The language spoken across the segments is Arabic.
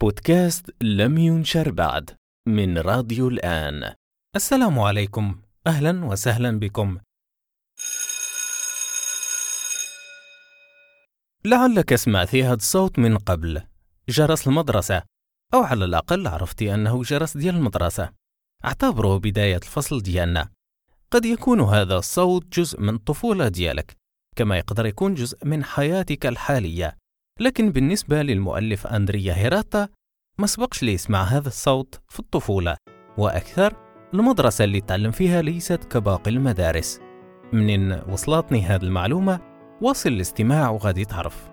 بودكاست لم ينشر بعد من راديو الآن. السلام عليكم. أهلا وسهلا بكم. لعلك سمعت هذا الصوت من قبل. جرس المدرسة. أو على الأقل عرفتي أنه جرس ديال المدرسة. أعتبره بداية الفصل ديالنا. قد يكون هذا الصوت جزء من الطفولة ديالك كما يقدر يكون جزء من حياتك الحالية. لكن بالنسبة للمؤلف أندريا هيراتا ما سبقش لي يسمع هذا الصوت في الطفولة وأكثر المدرسة اللي تعلم فيها ليست كباقي المدارس. منين وصلتني هذه المعلومة؟ واصل الاستماع وغادي تعرف.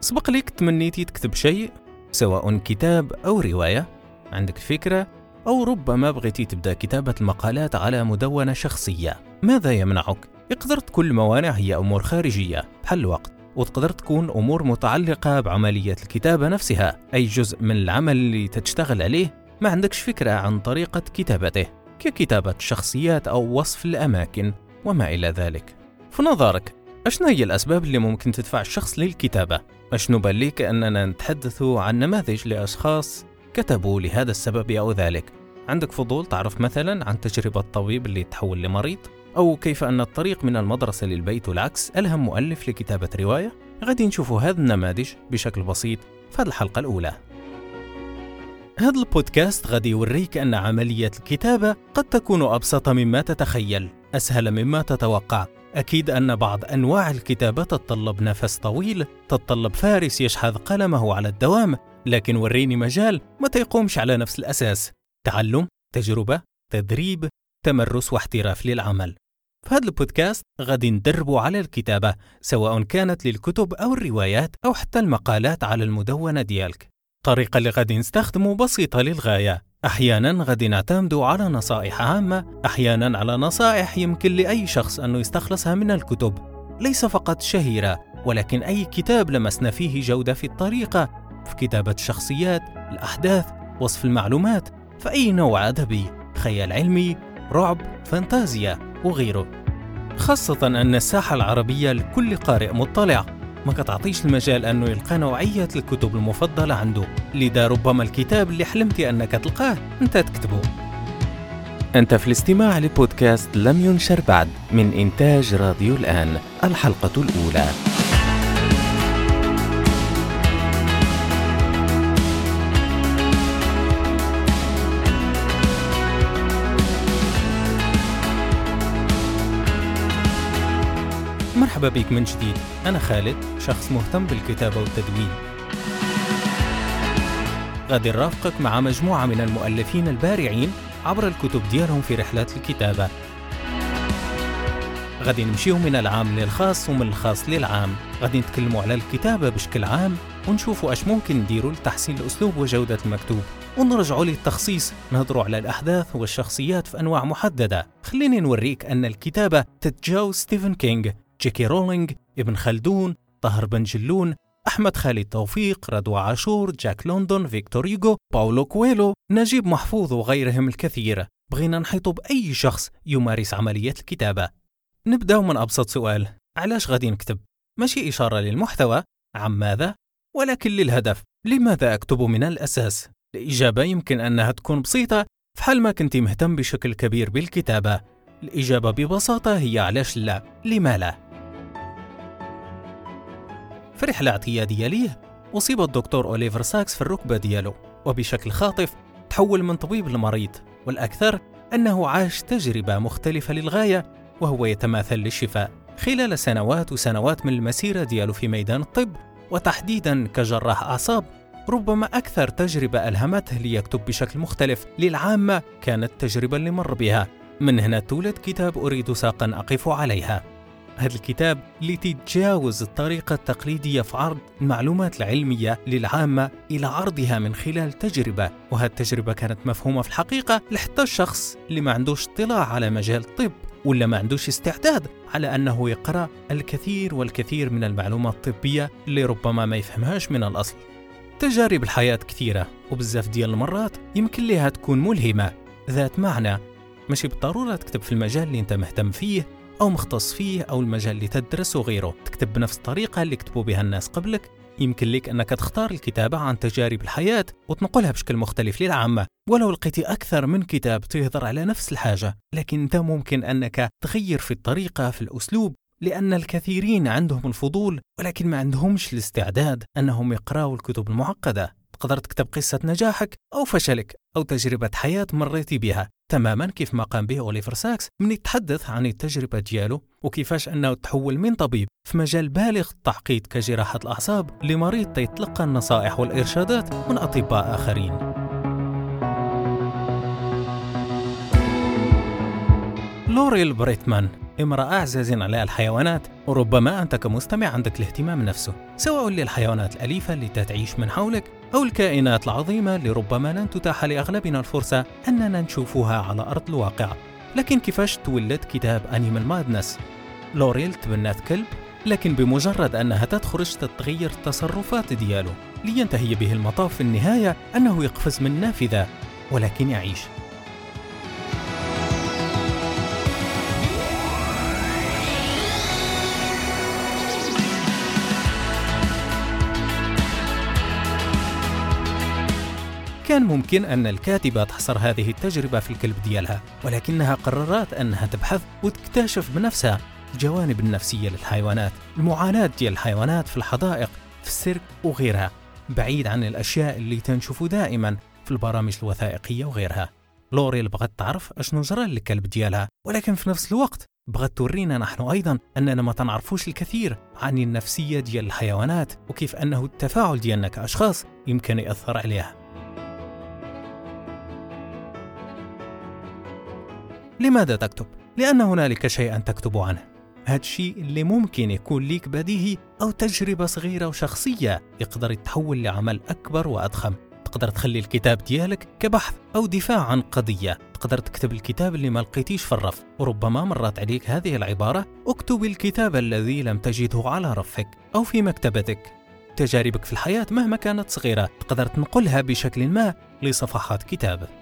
سبق لك تمنيتي تكتب شيء سواء كتاب أو رواية. عندك فكرة؟ أو ربما بغيتي تبدأ كتابة المقالات على مدونة شخصية. ماذا يمنعك؟ يقدر تكون الموانع هي أمور خارجية. بحال الوقت. وتقدر تكون أمور متعلقة بعملية الكتابة نفسها أي جزء من العمل اللي تشتغل عليه ما عندكش فكرة عن طريقة كتابته ككتابة الشخصيات أو وصف الأماكن وما إلى ذلك في نظرك أشنا هي الأسباب اللي ممكن تدفع الشخص للكتابة؟ أشنو بان ليك أننا نتحدث عن نماذج لأشخاص كتبوا لهذا السبب أو ذلك عندك فضول تعرف مثلا عن تجربة طبيب اللي تحول لمريض؟ أو كيف أن الطريق من المدرسة للبيت والعكس ألهم مؤلف لكتابة رواية؟ غادي نشوفوا هذا النماذج بشكل بسيط في هذه الحلقة الأولى. هذا البودكاست غادي يوريك أن عملية الكتابة قد تكون أبسط مما تتخيل أسهل مما تتوقع. أكيد أن بعض أنواع الكتابة تتطلب نفس طويل تتطلب فارس يشحذ قلمه على الدوام لكن وريني مجال ما تيقومش على نفس الأساس. تعلم تجربة تدريب تمرس واحتراف للعمل. في هذا البودكاست غادي ندربوا على الكتابة سواء كانت للكتب أو الروايات أو حتى المقالات على المدونة ديالك. الطريقة اللي غادي نستخدمه بسيطة للغاية. أحيانا غادي نعتمد على نصائح عامة أحيانا على نصائح يمكن لأي شخص أنه يستخلصها من الكتب. ليس فقط شهيرة ولكن أي كتاب لمسنا فيه جودة في الطريقة في كتابة الشخصيات الأحداث وصف المعلومات فأي نوع أدبي؟ خيال علمي رعب فانتازيا. وغيره خاصة أن الساحة العربية لكل قارئ مطلع ما كتعطيش المجال أنه يلقى نوعية الكتب المفضلة عنده لذا ربما الكتاب اللي حلمتي أنك تلقاه أنت تكتبه. أنت في الاستماع لبودكاست لم ينشر بعد من إنتاج راديو الآن الحلقة الأولى. مرحبا بك من جديد. أنا خالد شخص مهتم بالكتابة والتدوين. غادي نرافقك مع مجموعة من المؤلفين البارعين عبر الكتب ديالهم في رحلات الكتابة. غادي نمشيو من العام للخاص ومن الخاص للعام. غادي نتكلموا على الكتابة بشكل عام ونشوفوا أش ممكن نديروا لتحسين الأسلوب وجودة المكتوب. ونرجعوا للتخصيص نهضروا على الأحداث والشخصيات في أنواع محددة. خليني نوريك أن الكتابة تتجاوز ستيفن كينغ. جي كي رولينغ ابن خلدون طاهر بن جلون أحمد خالد توفيق رضوى عاشور جاك لوندون فيكتور هوغو باولو كويلو نجيب محفوظ وغيرهم الكثير. بغينا نحيط بأي شخص يمارس عملية الكتابة. نبدأ من أبسط سؤال. علاش غادي نكتب؟ ماشي إشارة للمحتوى. عن ماذا؟ ولكن للهدف. لماذا أكتب من الأساس؟ الإجابة يمكن أنها تكون بسيطة في حال ما كنت مهتم بشكل كبير بالكتابة. الإجابة ببساطة هي علاش لا؟ لما لا؟ في رحلة اعتيادية ليه؟ أصيب الدكتور أوليفر ساكس في الركبة ديالو وبشكل خاطف تحول من طبيب لمريض والأكثر أنه عاش تجربة مختلفة للغاية وهو يتماثل للشفاء. خلال سنوات وسنوات من المسيرة ديالو في ميدان الطب وتحديدا كجراح أعصاب ربما أكثر تجربة ألهمته ليكتب بشكل مختلف للعامة كانت التجربة اللي مر بها. من هنا تولد كتاب أريد ساقا أقف عليها. هذا الكتاب اللي تتجاوز الطريقة التقليدية في عرض المعلومات العلمية للعامة إلى عرضها من خلال تجربة وهذه التجربة كانت مفهومة في الحقيقة لحتى الشخص اللي ما عندوش اطلاع على مجال الطب ولا ما عندوش استعداد على أنه يقرأ الكثير والكثير من المعلومات الطبية اللي ربما ما يفهمهاش من الأصل. تجارب الحياة كثيرة وبزاف ديال المرات يمكن لها تكون ملهمة. ذات معنى ماشي بالضرورة تكتب في المجال اللي أنت مهتم فيه أو مختص فيه أو المجال اللي تدرسه غيره. تكتب بنفس الطريقة اللي كتبوا بها الناس قبلك. يمكن لك أنك تختار الكتابة عن تجارب الحياة وتنقلها بشكل مختلف للعامة. ولو لقيتي أكثر من كتاب تهضر على نفس الحاجة. لكن أنت ممكن أنك تغير في الطريقة في الأسلوب لأن الكثيرين عندهم الفضول ولكن ما عندهمش الاستعداد أنهم يقرأوا الكتب المعقدة. تقدر تكتب قصة نجاحك أو فشلك أو تجربة حياة مريتي بها. تماما كيف ما قام به أوليفر ساكس من يتحدث عن التجربة ديالو وكيفاش أنه تحول من طبيب في مجال بالغ التعقيد كجراحة الأعصاب لمريض يتلقى النصائح والإرشادات من أطباء آخرين. لوريل بريتمان امرأة عزيزة على الحيوانات وربما أنت كمستمع عندك الاهتمام نفسه سواء للحيوانات الأليفة اللي تعيش من حولك أو الكائنات العظيمة اللي ربما لن تتاح لأغلبنا الفرصة أننا نشوفها على أرض الواقع. لكن كيفاش تولد كتاب Animal Madness لوريل تبنات كلب لكن بمجرد أنها تدخرج تتغير التصرفات ديالو لينتهي به المطاف في النهاية أنه يقفز من نافذة ولكن يعيش. كان ممكن أن الكاتبة تحصر هذه التجربة في الكلب ديالها ولكنها قررت أنها تبحث وتكتشف بنفسها الجوانب النفسية للحيوانات المعاناة ديال الحيوانات في الحدائق في السيرك وغيرها بعيد عن الأشياء اللي تنشوفوا دائما في البرامج الوثائقية وغيرها. لوريل بغت تعرف أشنو جرى للكلب ديالها ولكن في نفس الوقت بغت تورينا نحن أيضا أننا ما تنعرفوش الكثير عن النفسية ديال الحيوانات وكيف أنه التفاعل ديالنا كأشخاص يمكن يأثر عليها. لماذا تكتب؟ لأن هنالك شيئا تكتب عنه. هذا الشيء اللي ممكن يكون ليك بديهي أو تجربة صغيرة وشخصية. يقدر يتحول لعمل أكبر وأضخم. تقدر تخلي الكتاب ديالك كبحث أو دفاع عن قضية. تقدر تكتب الكتاب اللي ما لقيتيش في الرف. وربما مرت عليك هذه العبارة اكتب الكتاب الذي لم تجده على رفك أو في مكتبتك. تجاربك في الحياة مهما كانت صغيرة. تقدر تنقلها بشكل ما لصفحات كتاب.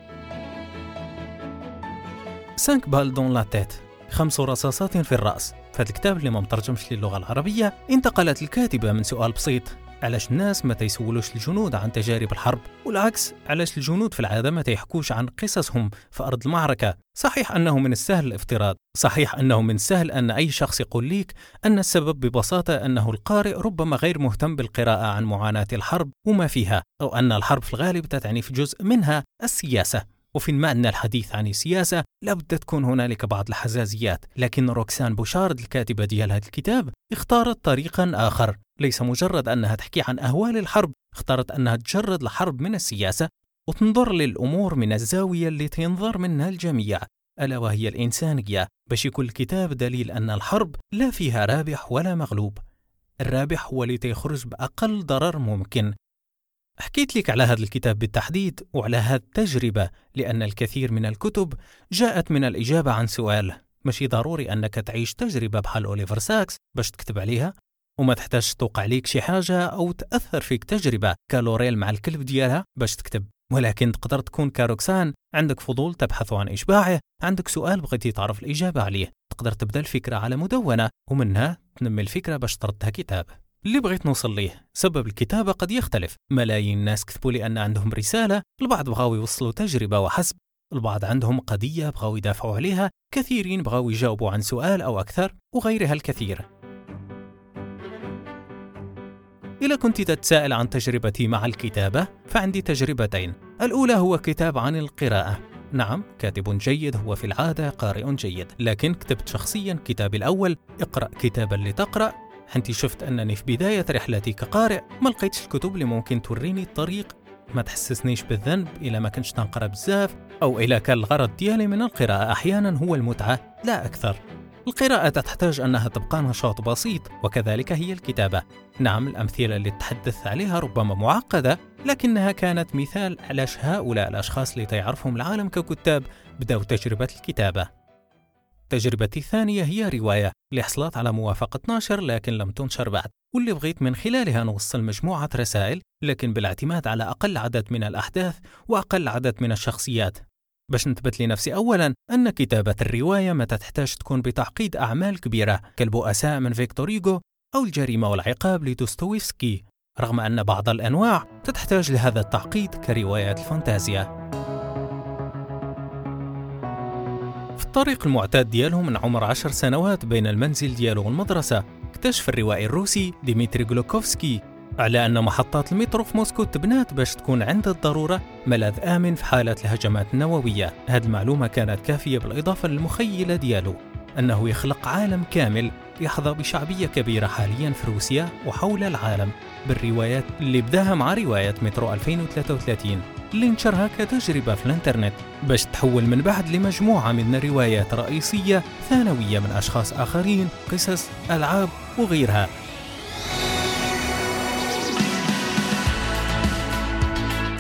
Cinq balles dans la tête. خمس رصاصات في الرأس. فهذا الكتاب اللي ما مترجمش للغة العربية انتقلت الكاتبة من سؤال بسيط. علاش الناس ما تيسولوش الجنود عن تجارب الحرب؟ والعكس علاش الجنود في العادة ما تيحكوش عن قصصهم في أرض المعركة؟ صحيح أنه من السهل الافتراض. صحيح أنه من السهل أن أي شخص يقول ليك أن السبب ببساطة أنه القارئ ربما غير مهتم بالقراءة عن معاناة الحرب وما فيها أو أن الحرب في الغالب تتعني في جزء منها السياسة. وفي المعنى الحديث عن السياسة لابد تكون هنالك بعض الحزازيات لكن روكسان بوشارد الكاتبة ديال هذا الكتاب اختارت طريقا آخر ليس مجرد أنها تحكي عن أهوال الحرب اختارت أنها تجرد الحرب من السياسة وتنظر للأمور من الزاوية اللي تنظر منها الجميع ألا وهي الإنسانية. باش يكون الكتاب دليل أن الحرب لا فيها رابح ولا مغلوب الرابح هو اللي تيخرج بأقل ضرر ممكن. حكيت لك على هذا الكتاب بالتحديد وعلى هذه التجربة لأن الكثير من الكتب جاءت من الإجابة عن سؤال. ماشي ضروري أنك تعيش تجربة بحال أوليفر ساكس باش تكتب عليها وما تحتاج توقع عليك شي حاجة أو تأثر فيك تجربة كالوريل مع الكلب ديالها باش تكتب. ولكن تقدر تكون كاروكسان عندك فضول تبحث عن إشباعه عندك سؤال بغيتي تعرف الإجابة عليه. تقدر تبدأ الفكرة على مدونة ومنها تنمي الفكرة باش تردها كتاب اللي بغيت نوصل ليه. سبب الكتابة قد يختلف. ملايين الناس كتبوا لي أن عندهم رسالة البعض بغاو يوصلوا تجربة وحسب. البعض عندهم قضية بغاو يدافعوا عليها. كثيرين بغاو يجاوبوا عن سؤال أو أكثر وغيرها الكثير. إذا كنت تتساءل عن تجربتي مع الكتابة فعندي تجربتين. الأولى هو كتاب عن القراءة. نعم كاتب جيد هو في العادة قارئ جيد. لكن كتبت شخصيا كتابي الأول. اقرأ كتابا لتقرأ. حنتي شفت أنني في بداية رحلتي كقارئ ما لقيتش الكتب اللي ممكن توريني الطريق. ما تحسسنيش بالذنب إلا ما كنتش تنقرأ بزاف أو إلا كان الغرض ديالي من القراءة أحيانا هو المتعة لا أكثر. القراءة تحتاج أنها تبقى نشاط بسيط وكذلك هي الكتابة. نعم الأمثلة اللي تحدثت عليها ربما معقدة لكنها كانت مثال علاش هؤلاء الأشخاص اللي تعرفهم العالم ككتاب بدأوا تجربة الكتابة. تجربتي الثانية هي رواية اللي حصلت على موافقة ناشر لكن لم تنشر بعد. واللي بغيت من خلالها نوصل مجموعة رسائل لكن بالاعتماد على أقل عدد من الأحداث وأقل عدد من الشخصيات. باش نثبت لنفسي أولا أن كتابة الرواية متى تحتاج تكون بتعقيد أعمال كبيرة كالبؤساء من فيكتور هيغو أو الجريمة والعقاب لدوستويفسكي. رغم أن بعض الأنواع تحتاج لهذا التعقيد كروايات الفانتازيا. الطريق المعتاد ديالهم من عمر عشر سنوات بين المنزل ديالو والمدرسة اكتشف الروائي الروسي ديمتري غلوكوفسكي على أن محطات المترو في موسكو تبنات باش تكون عند الضرورة ملاذ آمن في حالة الهجمات النووية. هذه المعلومة كانت كافية بالإضافة للمخيلة ديالو أنه يخلق عالم كامل يحظى بشعبية كبيرة حاليا في روسيا وحول العالم بالروايات اللي بداها مع رواية مترو 2033 اللي نشرها كتجربة في الانترنت باش تحول من بعد لمجموعة من روايات رئيسية ثانوية من أشخاص آخرين قصص ألعاب وغيرها.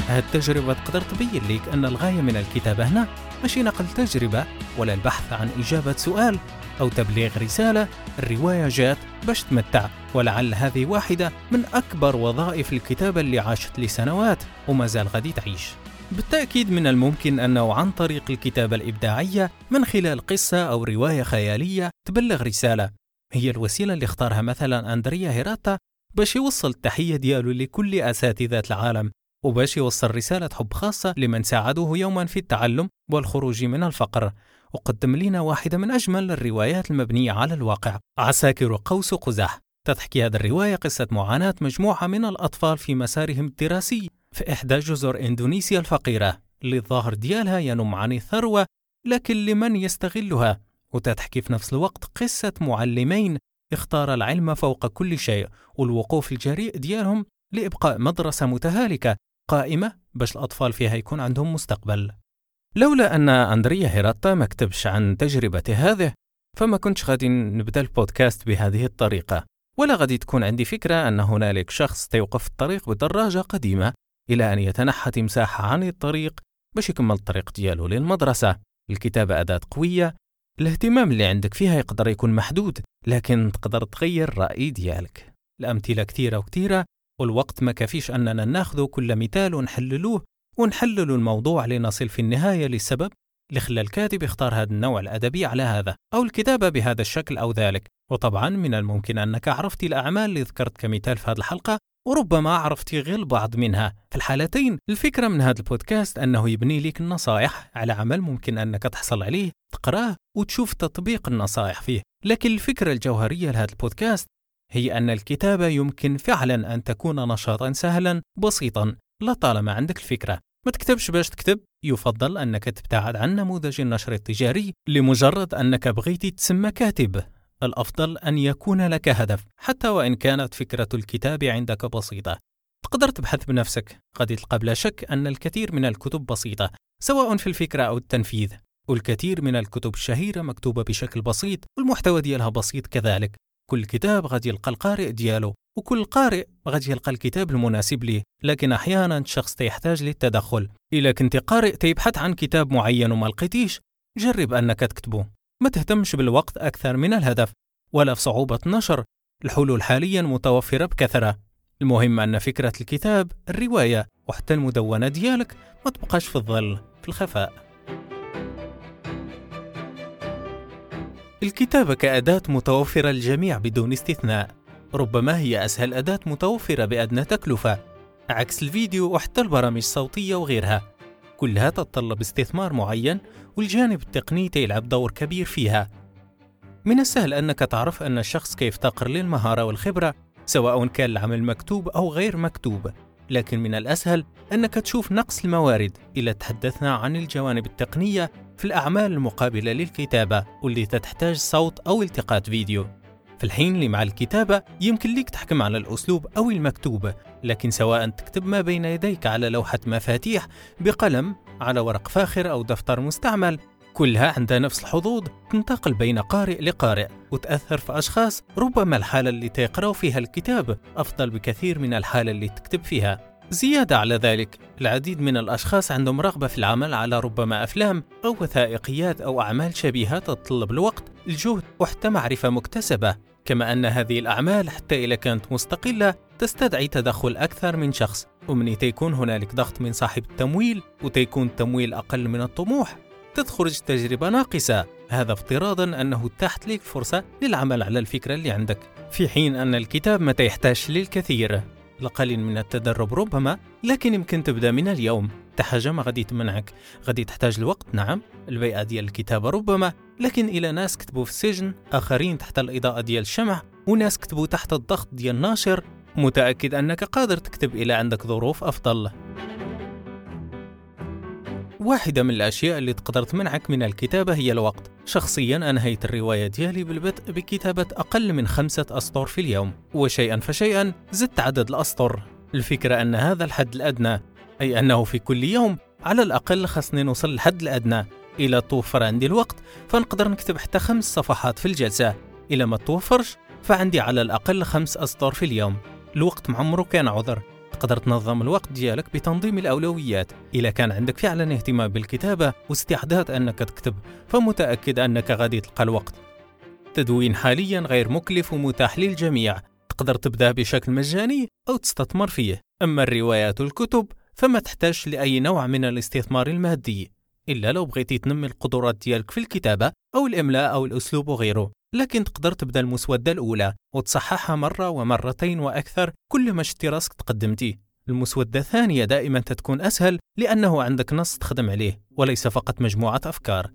هذه التجربة تقدر تبين لك أن الغاية من الكتابة هنا ماشي نقل تجربة ولا البحث عن إجابة سؤال أو تبليغ رسالة الرواية جات باش تمتع ولعل هذه واحدة من أكبر وظائف الكتابة اللي عاشت لسنوات وما زال غادي تعيش. بالتأكيد من الممكن أنه عن طريق الكتابة الإبداعية من خلال قصة أو رواية خيالية تبلغ رسالة. هي الوسيلة اللي اختارها مثلا أندريا هيراتا باش يوصل التحية ديالو لكل أساتذة العالم وباش يوصل رسالة حب خاصة لمن ساعدوه يوما في التعلم والخروج من الفقر. وقدم لنا واحدة من أجمل الروايات المبنية على الواقع. عساكر قوس قزح. تحكي هذه الرواية قصة معاناة مجموعة من الأطفال في مسارهم الدراسي في إحدى جزر إندونيسيا الفقيرة. اللي الظاهر ديالها ينم عن الثروة لكن لمن يستغلها؟ وتتحكي في نفس الوقت قصة معلمين. اختار العلم فوق كل شيء والوقوف الجريء ديالهم لإبقاء مدرسة متهالكة قائمة باش الأطفال فيها يكون عندهم مستقبل. لولا أن أندريا هيراتا ما كتبش عن تجربته هذه فما كنتش غادي نبدأ البودكاست بهذه الطريقة. ولا غادي تكون عندي فكرة أن هنالك شخص تيوقف الطريق بدراجة قديمة إلى أن يتنحى تمساح عن الطريق باش يكمل الطريق ديالو للمدرسة. الكتابة أداة قوية الاهتمام اللي عندك فيها يقدر يكون محدود لكن تقدر تغير الرأي ديالك. الأمثلة كثيرة وكثيرة والوقت ما كافيش أننا ناخذ كل مثال ونحللوه ونحلل الموضوع لنصل في النهاية للسبب اللي خلى الكاتب يختار هذا النوع الأدبي على هذا أو الكتابة بهذا الشكل أو ذلك. وطبعا من الممكن أنك عرفت الأعمال اللي ذكرت كمثال في هذه الحلقة وربما عرفت غير البعض منها. في الحالتين الفكرة من هذا البودكاست أنه يبني لك النصائح على عمل ممكن أنك تحصل عليه تقرأه وتشوف تطبيق النصائح فيه. لكن الفكرة الجوهرية لهذا البودكاست هي أن الكتابة يمكن فعلا أن تكون نشاطا سهلا بسيطا. لطالما عندك الفكرة. ما تكتبش باش تكتب. يفضل أنك تبتعد عن نموذج النشر التجاري لمجرد أنك بغيت تسمى كاتب. الأفضل أن يكون لك هدف حتى وإن كانت فكرة الكتاب عندك بسيطة. تقدر تبحث بنفسك. قد تلقى بلا شك أن الكثير من الكتب بسيطة سواء في الفكرة أو التنفيذ. والكثير من الكتب الشهيرة مكتوبة بشكل بسيط والمحتوى ديالها بسيط كذلك. كل كتاب غادي يلقى القارئ ديالو. وكل قارئ غادي يلقى الكتاب المناسب ليه لكن أحيانا الشخص تيحتاج للتدخل. إلا كنت قارئ تيبحث عن كتاب معين وما لقيتيش جرب أنك تكتبه. ما تهتمش بالوقت أكثر من الهدف ولا في صعوبة النشر الحلول حاليا متوفرة بكثرة. المهم أن فكرة الكتاب الرواية وحتى المدونة ديالك ما تبقاش في الظل في الخفاء. الكتابة كأداة متوفرة للجميع بدون استثناء. ربما هي أسهل أداة متوفرة بأدنى تكلفة. عكس الفيديو وحتى البرامج الصوتية وغيرها. كلها تتطلب استثمار معين والجانب التقني يلعب دور كبير فيها. من السهل أنك تعرف أن الشخص كيفتقر للمهارة والخبرة سواء كان العمل مكتوب أو غير مكتوب. لكن من الأسهل أنك تشوف نقص الموارد إذا تحدثنا عن الجوانب التقنية في الأعمال المقابلة للكتابة واللي تحتاج صوت أو التقاط فيديو. في الحين اللي مع الكتابة يمكن لك تحكم على الأسلوب أو المكتوب لكن سواء تكتب ما بين يديك على لوحة مفاتيح بقلم على ورق فاخر أو دفتر مستعمل كلها عندها نفس الحظوظ تنتقل بين قارئ لقارئ وتأثر في أشخاص ربما الحالة اللي تقرأوا فيها الكتاب أفضل بكثير من الحالة اللي تكتب فيها. زيادة على ذلك العديد من الأشخاص عندهم رغبة في العمل على ربما أفلام أو وثائقيات أو أعمال شبيهة تتطلب الوقت الجهد وحتى معرفة مكتسبة. كما أن هذه الأعمال حتى إذا كانت مستقلة تستدعي تدخل أكثر من شخص. ومن تيكون هنالك ضغط من صاحب التمويل وتيكون التمويل أقل من الطموح تخرج تجربة ناقصة. هذا افتراضا أنه اتاحت لك فرصة للعمل على الفكرة اللي عندك. في حين أن الكتاب متى يحتاج للكثير. القليل من التدرب ربما لكن يمكن تبدأ من اليوم. حتى حاجة ما غادي تمنعك غادي تحتاج الوقت؟ نعم. البيئة ديال الكتابة ربما لكن إلى ناس كتبوا في السجن آخرين تحت الإضاءة ديال الشمع وناس كتبوا تحت الضغط ديال الناشر متأكد أنك قادر تكتب إلى عندك ظروف أفضل. واحدة من الأشياء اللي تقدر تمنعك من الكتابة هي الوقت. شخصيا أنهيت الرواية ديالي بالبدء بكتابة أقل من خمسة أسطر في اليوم وشيئا فشيئا زدت عدد الأسطر. الفكرة أن هذا الحد الأدنى أي أنه في كل يوم على الأقل خصني نوصل للحد الأدنى. إلى توفر عندي الوقت فنقدر نكتب حتى خمس صفحات في الجلسة. إلى ما توفرش فعندي على الأقل خمس أسطر في اليوم. الوقت معمره كان عذر. تقدر تنظم الوقت ديالك بتنظيم الأولويات. إذا كان عندك فعلا اهتمام بالكتابة واستعداد أنك تكتب فمتأكد أنك غادي تلقى الوقت. تدوين حاليا غير مكلف ومتاح للجميع. تقدر تبدأ بشكل مجاني أو تستثمر فيه. أما الروايات والكتب فما تحتاج لأي نوع من الاستثمار المادي. إلا لو بغيتي تنمي القدرات ديالك في الكتابة أو الإملاء أو الأسلوب وغيره. لكن تقدر تبدأ المسودة الأولى وتصححها مرة ومرتين وأكثر كل ما شتي راسك تقدمتي المسودة الثانية دائما تكون أسهل لأنه عندك نص تخدم عليه وليس فقط مجموعة أفكار.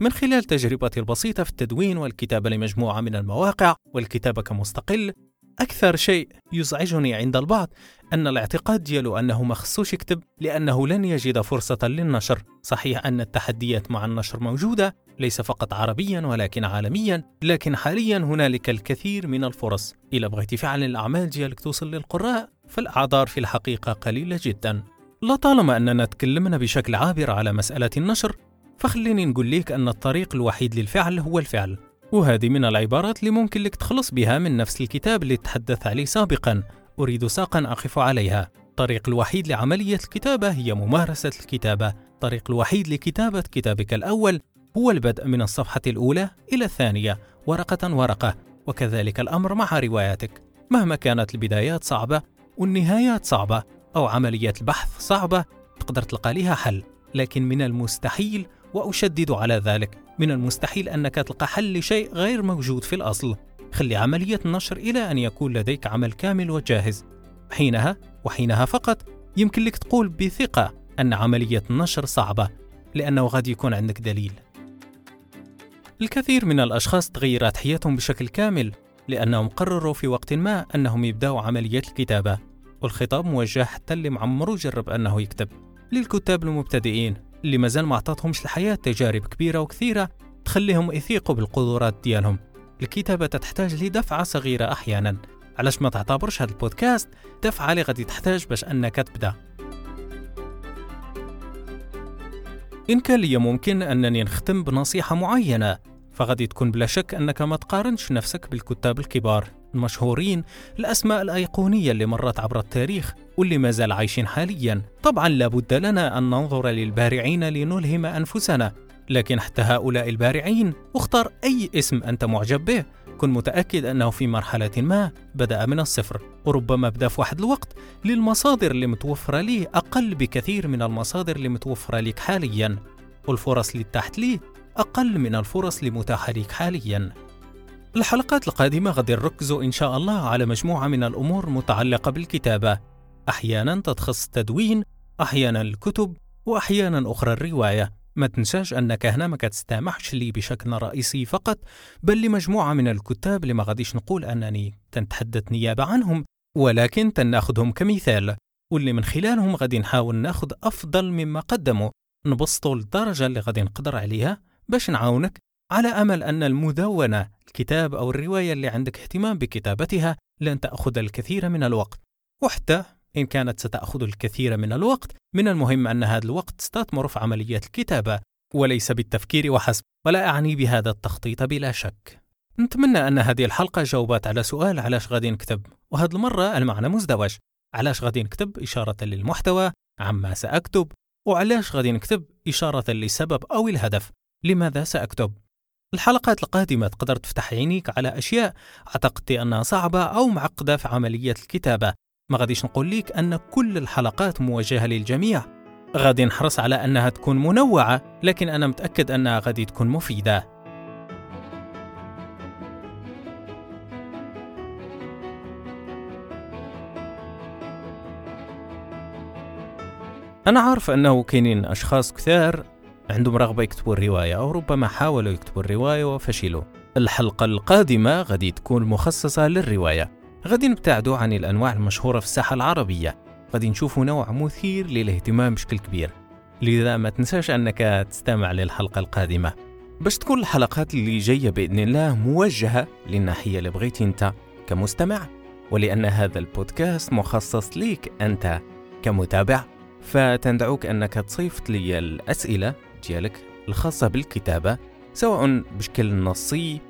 من خلال تجربتي البسيطة في التدوين والكتابة لمجموعة من المواقع والكتابة كمستقل أكثر شيء يزعجني عند البعض أن الاعتقاد ديالو أنه ما خصوش يكتب لأنه لن يجد فرصة للنشر. صحيح أن التحديات مع النشر موجودة ليس فقط عربيا ولكن عالميا لكن حاليا هنالك الكثير من الفرص. إذا بغيتي فعلا الأعمال ديالك توصل للقراء فالأعذار في الحقيقة قليلة جدا. لطالما أننا تكلمنا بشكل عابر على مسألة النشر فخليني نقول لك أن الطريق الوحيد للفعل هو الفعل. وهذه من العبارات اللي ممكن لك تخلص بها من نفس الكتاب اللي تحدث عليه سابقا. أريد ساقا أقف عليها. الطريق الوحيد لعملية الكتابة هي ممارسة الكتابة. الطريق الوحيد لكتابة كتابك الأول هو البدء من الصفحة الأولى إلى الثانية ورقة ورقة. وكذلك الأمر مع رواياتك. مهما كانت البدايات صعبة والنهايات صعبة أو عملية البحث صعبة تقدر تلقى لها حل. لكن من المستحيل وأشدد على ذلك من المستحيل أنك تلقى حل لشيء غير موجود في الأصل. خلي عملية النشر إلى أن يكون لديك عمل كامل وجاهز. حينها وحينها فقط يمكن لك تقول بثقة أن عملية النشر صعبة لأنه غادي يكون عندك دليل. الكثير من الأشخاص تغيرت حياتهم بشكل كامل لأنهم قرروا في وقت ما أنهم يبدأوا عملية الكتابة والخطاب موجه حتى اللي معمرو جرب أنه يكتب. للكتاب المبتدئين اللي مازال ما عطاتهمش الحياة تجارب كبيرة وكثيرة تخليهم يثيقوا بالقدرات ديالهم. الكتابة تحتاج لدفعة صغيرة أحيانا. علاش ما تعتبرش هذا البودكاست دفعة اللي غادي تحتاج باش أنك تبدأ؟ إن كان لي ممكن أنني نختم بنصيحة معينة فغادي تكون بلا شك أنك ما تقارنش نفسك بالكتاب الكبار. المشهورين الأسماء الأيقونية اللي مرت عبر التاريخ واللي ما زال عايشين حاليا. طبعا لابد لنا أن ننظر للبارعين لنلهم أنفسنا. لكن حتى هؤلاء البارعين اختار أي اسم أنت معجب به. كن متأكد أنه في مرحلة ما بدأ من الصفر وربما بدأ في واحد الوقت. للمصادر اللي متوفرة ليه أقل بكثير من المصادر اللي متوفرة لك حاليا. والفرص اللي تحت ليه أقل من الفرص اللي متاحة لك حاليا. الحلقات القادمة غادي نركزوا إن شاء الله على مجموعة من الأمور متعلقة بالكتابة. أحيانا تتخص التدوين أحيانا الكتب وأحيانا أخرى الرواية. ما تنساش أنك هنا ما كتستمعش لي بشكل رئيسي فقط بل لمجموعة من الكتاب اللي ما غاديش نقول أنني تنتحدث نيابة عنهم ولكن تناخذهم كمثال واللي من خلالهم غادي نحاول ناخذ أفضل مما قدموا. نبسطوا للدرجة اللي غادي نقدر عليها باش نعاونك على أمل أن المدونة الكتاب أو الرواية اللي عندك اهتمام بكتابتها لن تأخذ الكثير من الوقت وحتى إن كانت ستأخذ الكثير من الوقت من المهم أن هذا الوقت تستثمر في عملية الكتابة وليس بالتفكير وحسب ولا أعني بهذا التخطيط بلا شك. نتمنى أن هذه الحلقة جاوبت على سؤال علاش غادي نكتب وهذه المرة المعنى مزدوج. علاش غادي نكتب إشارة للمحتوى عما سأكتب. وعلاش غادي نكتب إشارة للسبب أو الهدف. لماذا سأكتب؟ الحلقات القادمة تقدر تفتح عينيك على أشياء اعتقدت أنها صعبة أو معقدة في عملية الكتابة. ما غاديش نقول ليك أن كل الحلقات موجهة للجميع. غادي نحرص على أنها تكون منوعة لكن أنا متأكد أنها غادي تكون مفيدة. أنا عارف أنه كاينين أشخاص كثار عندهم رغبة يكتبوا الرواية أو ربما حاولوا يكتبوا الرواية وفشلوا. الحلقة القادمة غادي تكون مخصصة للرواية. غادي نبتعدوا عن الأنواع المشهورة في الساحة العربية. غادي نشوفوا نوع مثير للاهتمام بشكل كبير. لذا ما تنساش أنك تستمع للحلقة القادمة. باش تكون الحلقات اللي جاية بإذن الله موجهة للناحية اللي بغيتي أنت كمستمع ولأن هذا البودكاست مخصص ليك أنت كمتابع فتندعوك أنك تصيفط لي الأسئلة ديالك الخاصة بالكتابة سواء بشكل نصي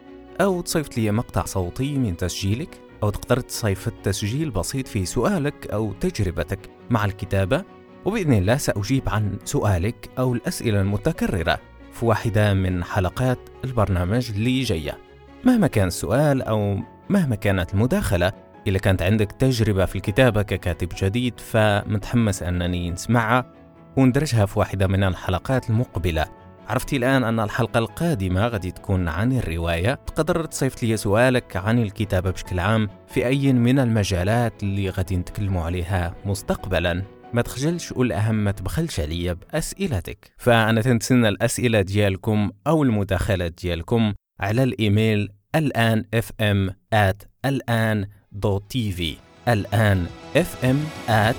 أو تصيفط لي مقطع صوتي من تسجيلك. أو تقدر تصيفط تسجيل بسيط في سؤالك أو تجربتك مع الكتابة وبإذن الله سأجيب عن سؤالك أو الأسئلة المتكررة في واحدة من حلقات البرنامج اللي جاية. مهما كان السؤال أو مهما كانت المداخلة إذا كانت عندك تجربة في الكتابة ككاتب جديد فمتحمس أنني نسمعها وندرجها في واحدة من الحلقات المقبلة. عرفتي الآن أن الحلقة القادمة غادي تكون عن الرواية. تقدر تصيفط لي سؤالك عن الكتابة بشكل عام في أي من المجالات اللي غادي نتكلموا عليها مستقبلا. ما تخجلش والأهم ما تبخلش عليا بأسئلتك. فأنا تنتسنى الأسئلة ديالكم أو المداخلات ديالكم على الإيميل الآن fm at الآن dot tv. الآن fm at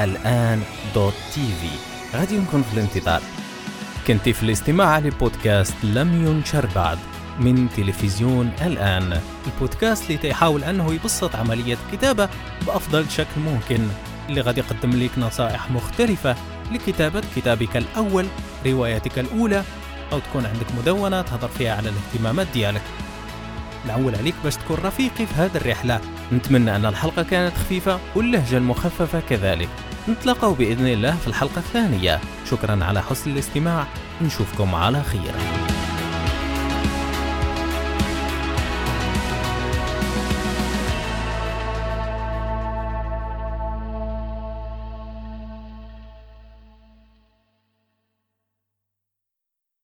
الآن dot tv. غادي نكون في الانتظار. كنت في الاستماع لبودكاست لم ينشر بعد من تلفزيون الآن. البودكاست اللي تيحاول أنه يبسط عملية الكتابة بأفضل شكل ممكن. اللي غادي يقدم لك نصائح مختلفة لكتابة كتابك الأول روايتك الأولى أو تكون عندك مدونة تهضر فيها على الاهتمامات ديالك. نعول عليك باش تكون رفيقي في هذه الرحلة. نتمنى أن الحلقة كانت خفيفة واللهجة المخففة كذلك. نتلاقوا بإذن الله في الحلقة الثانية. شكرا على حسن الاستماع. نشوفكم على خير.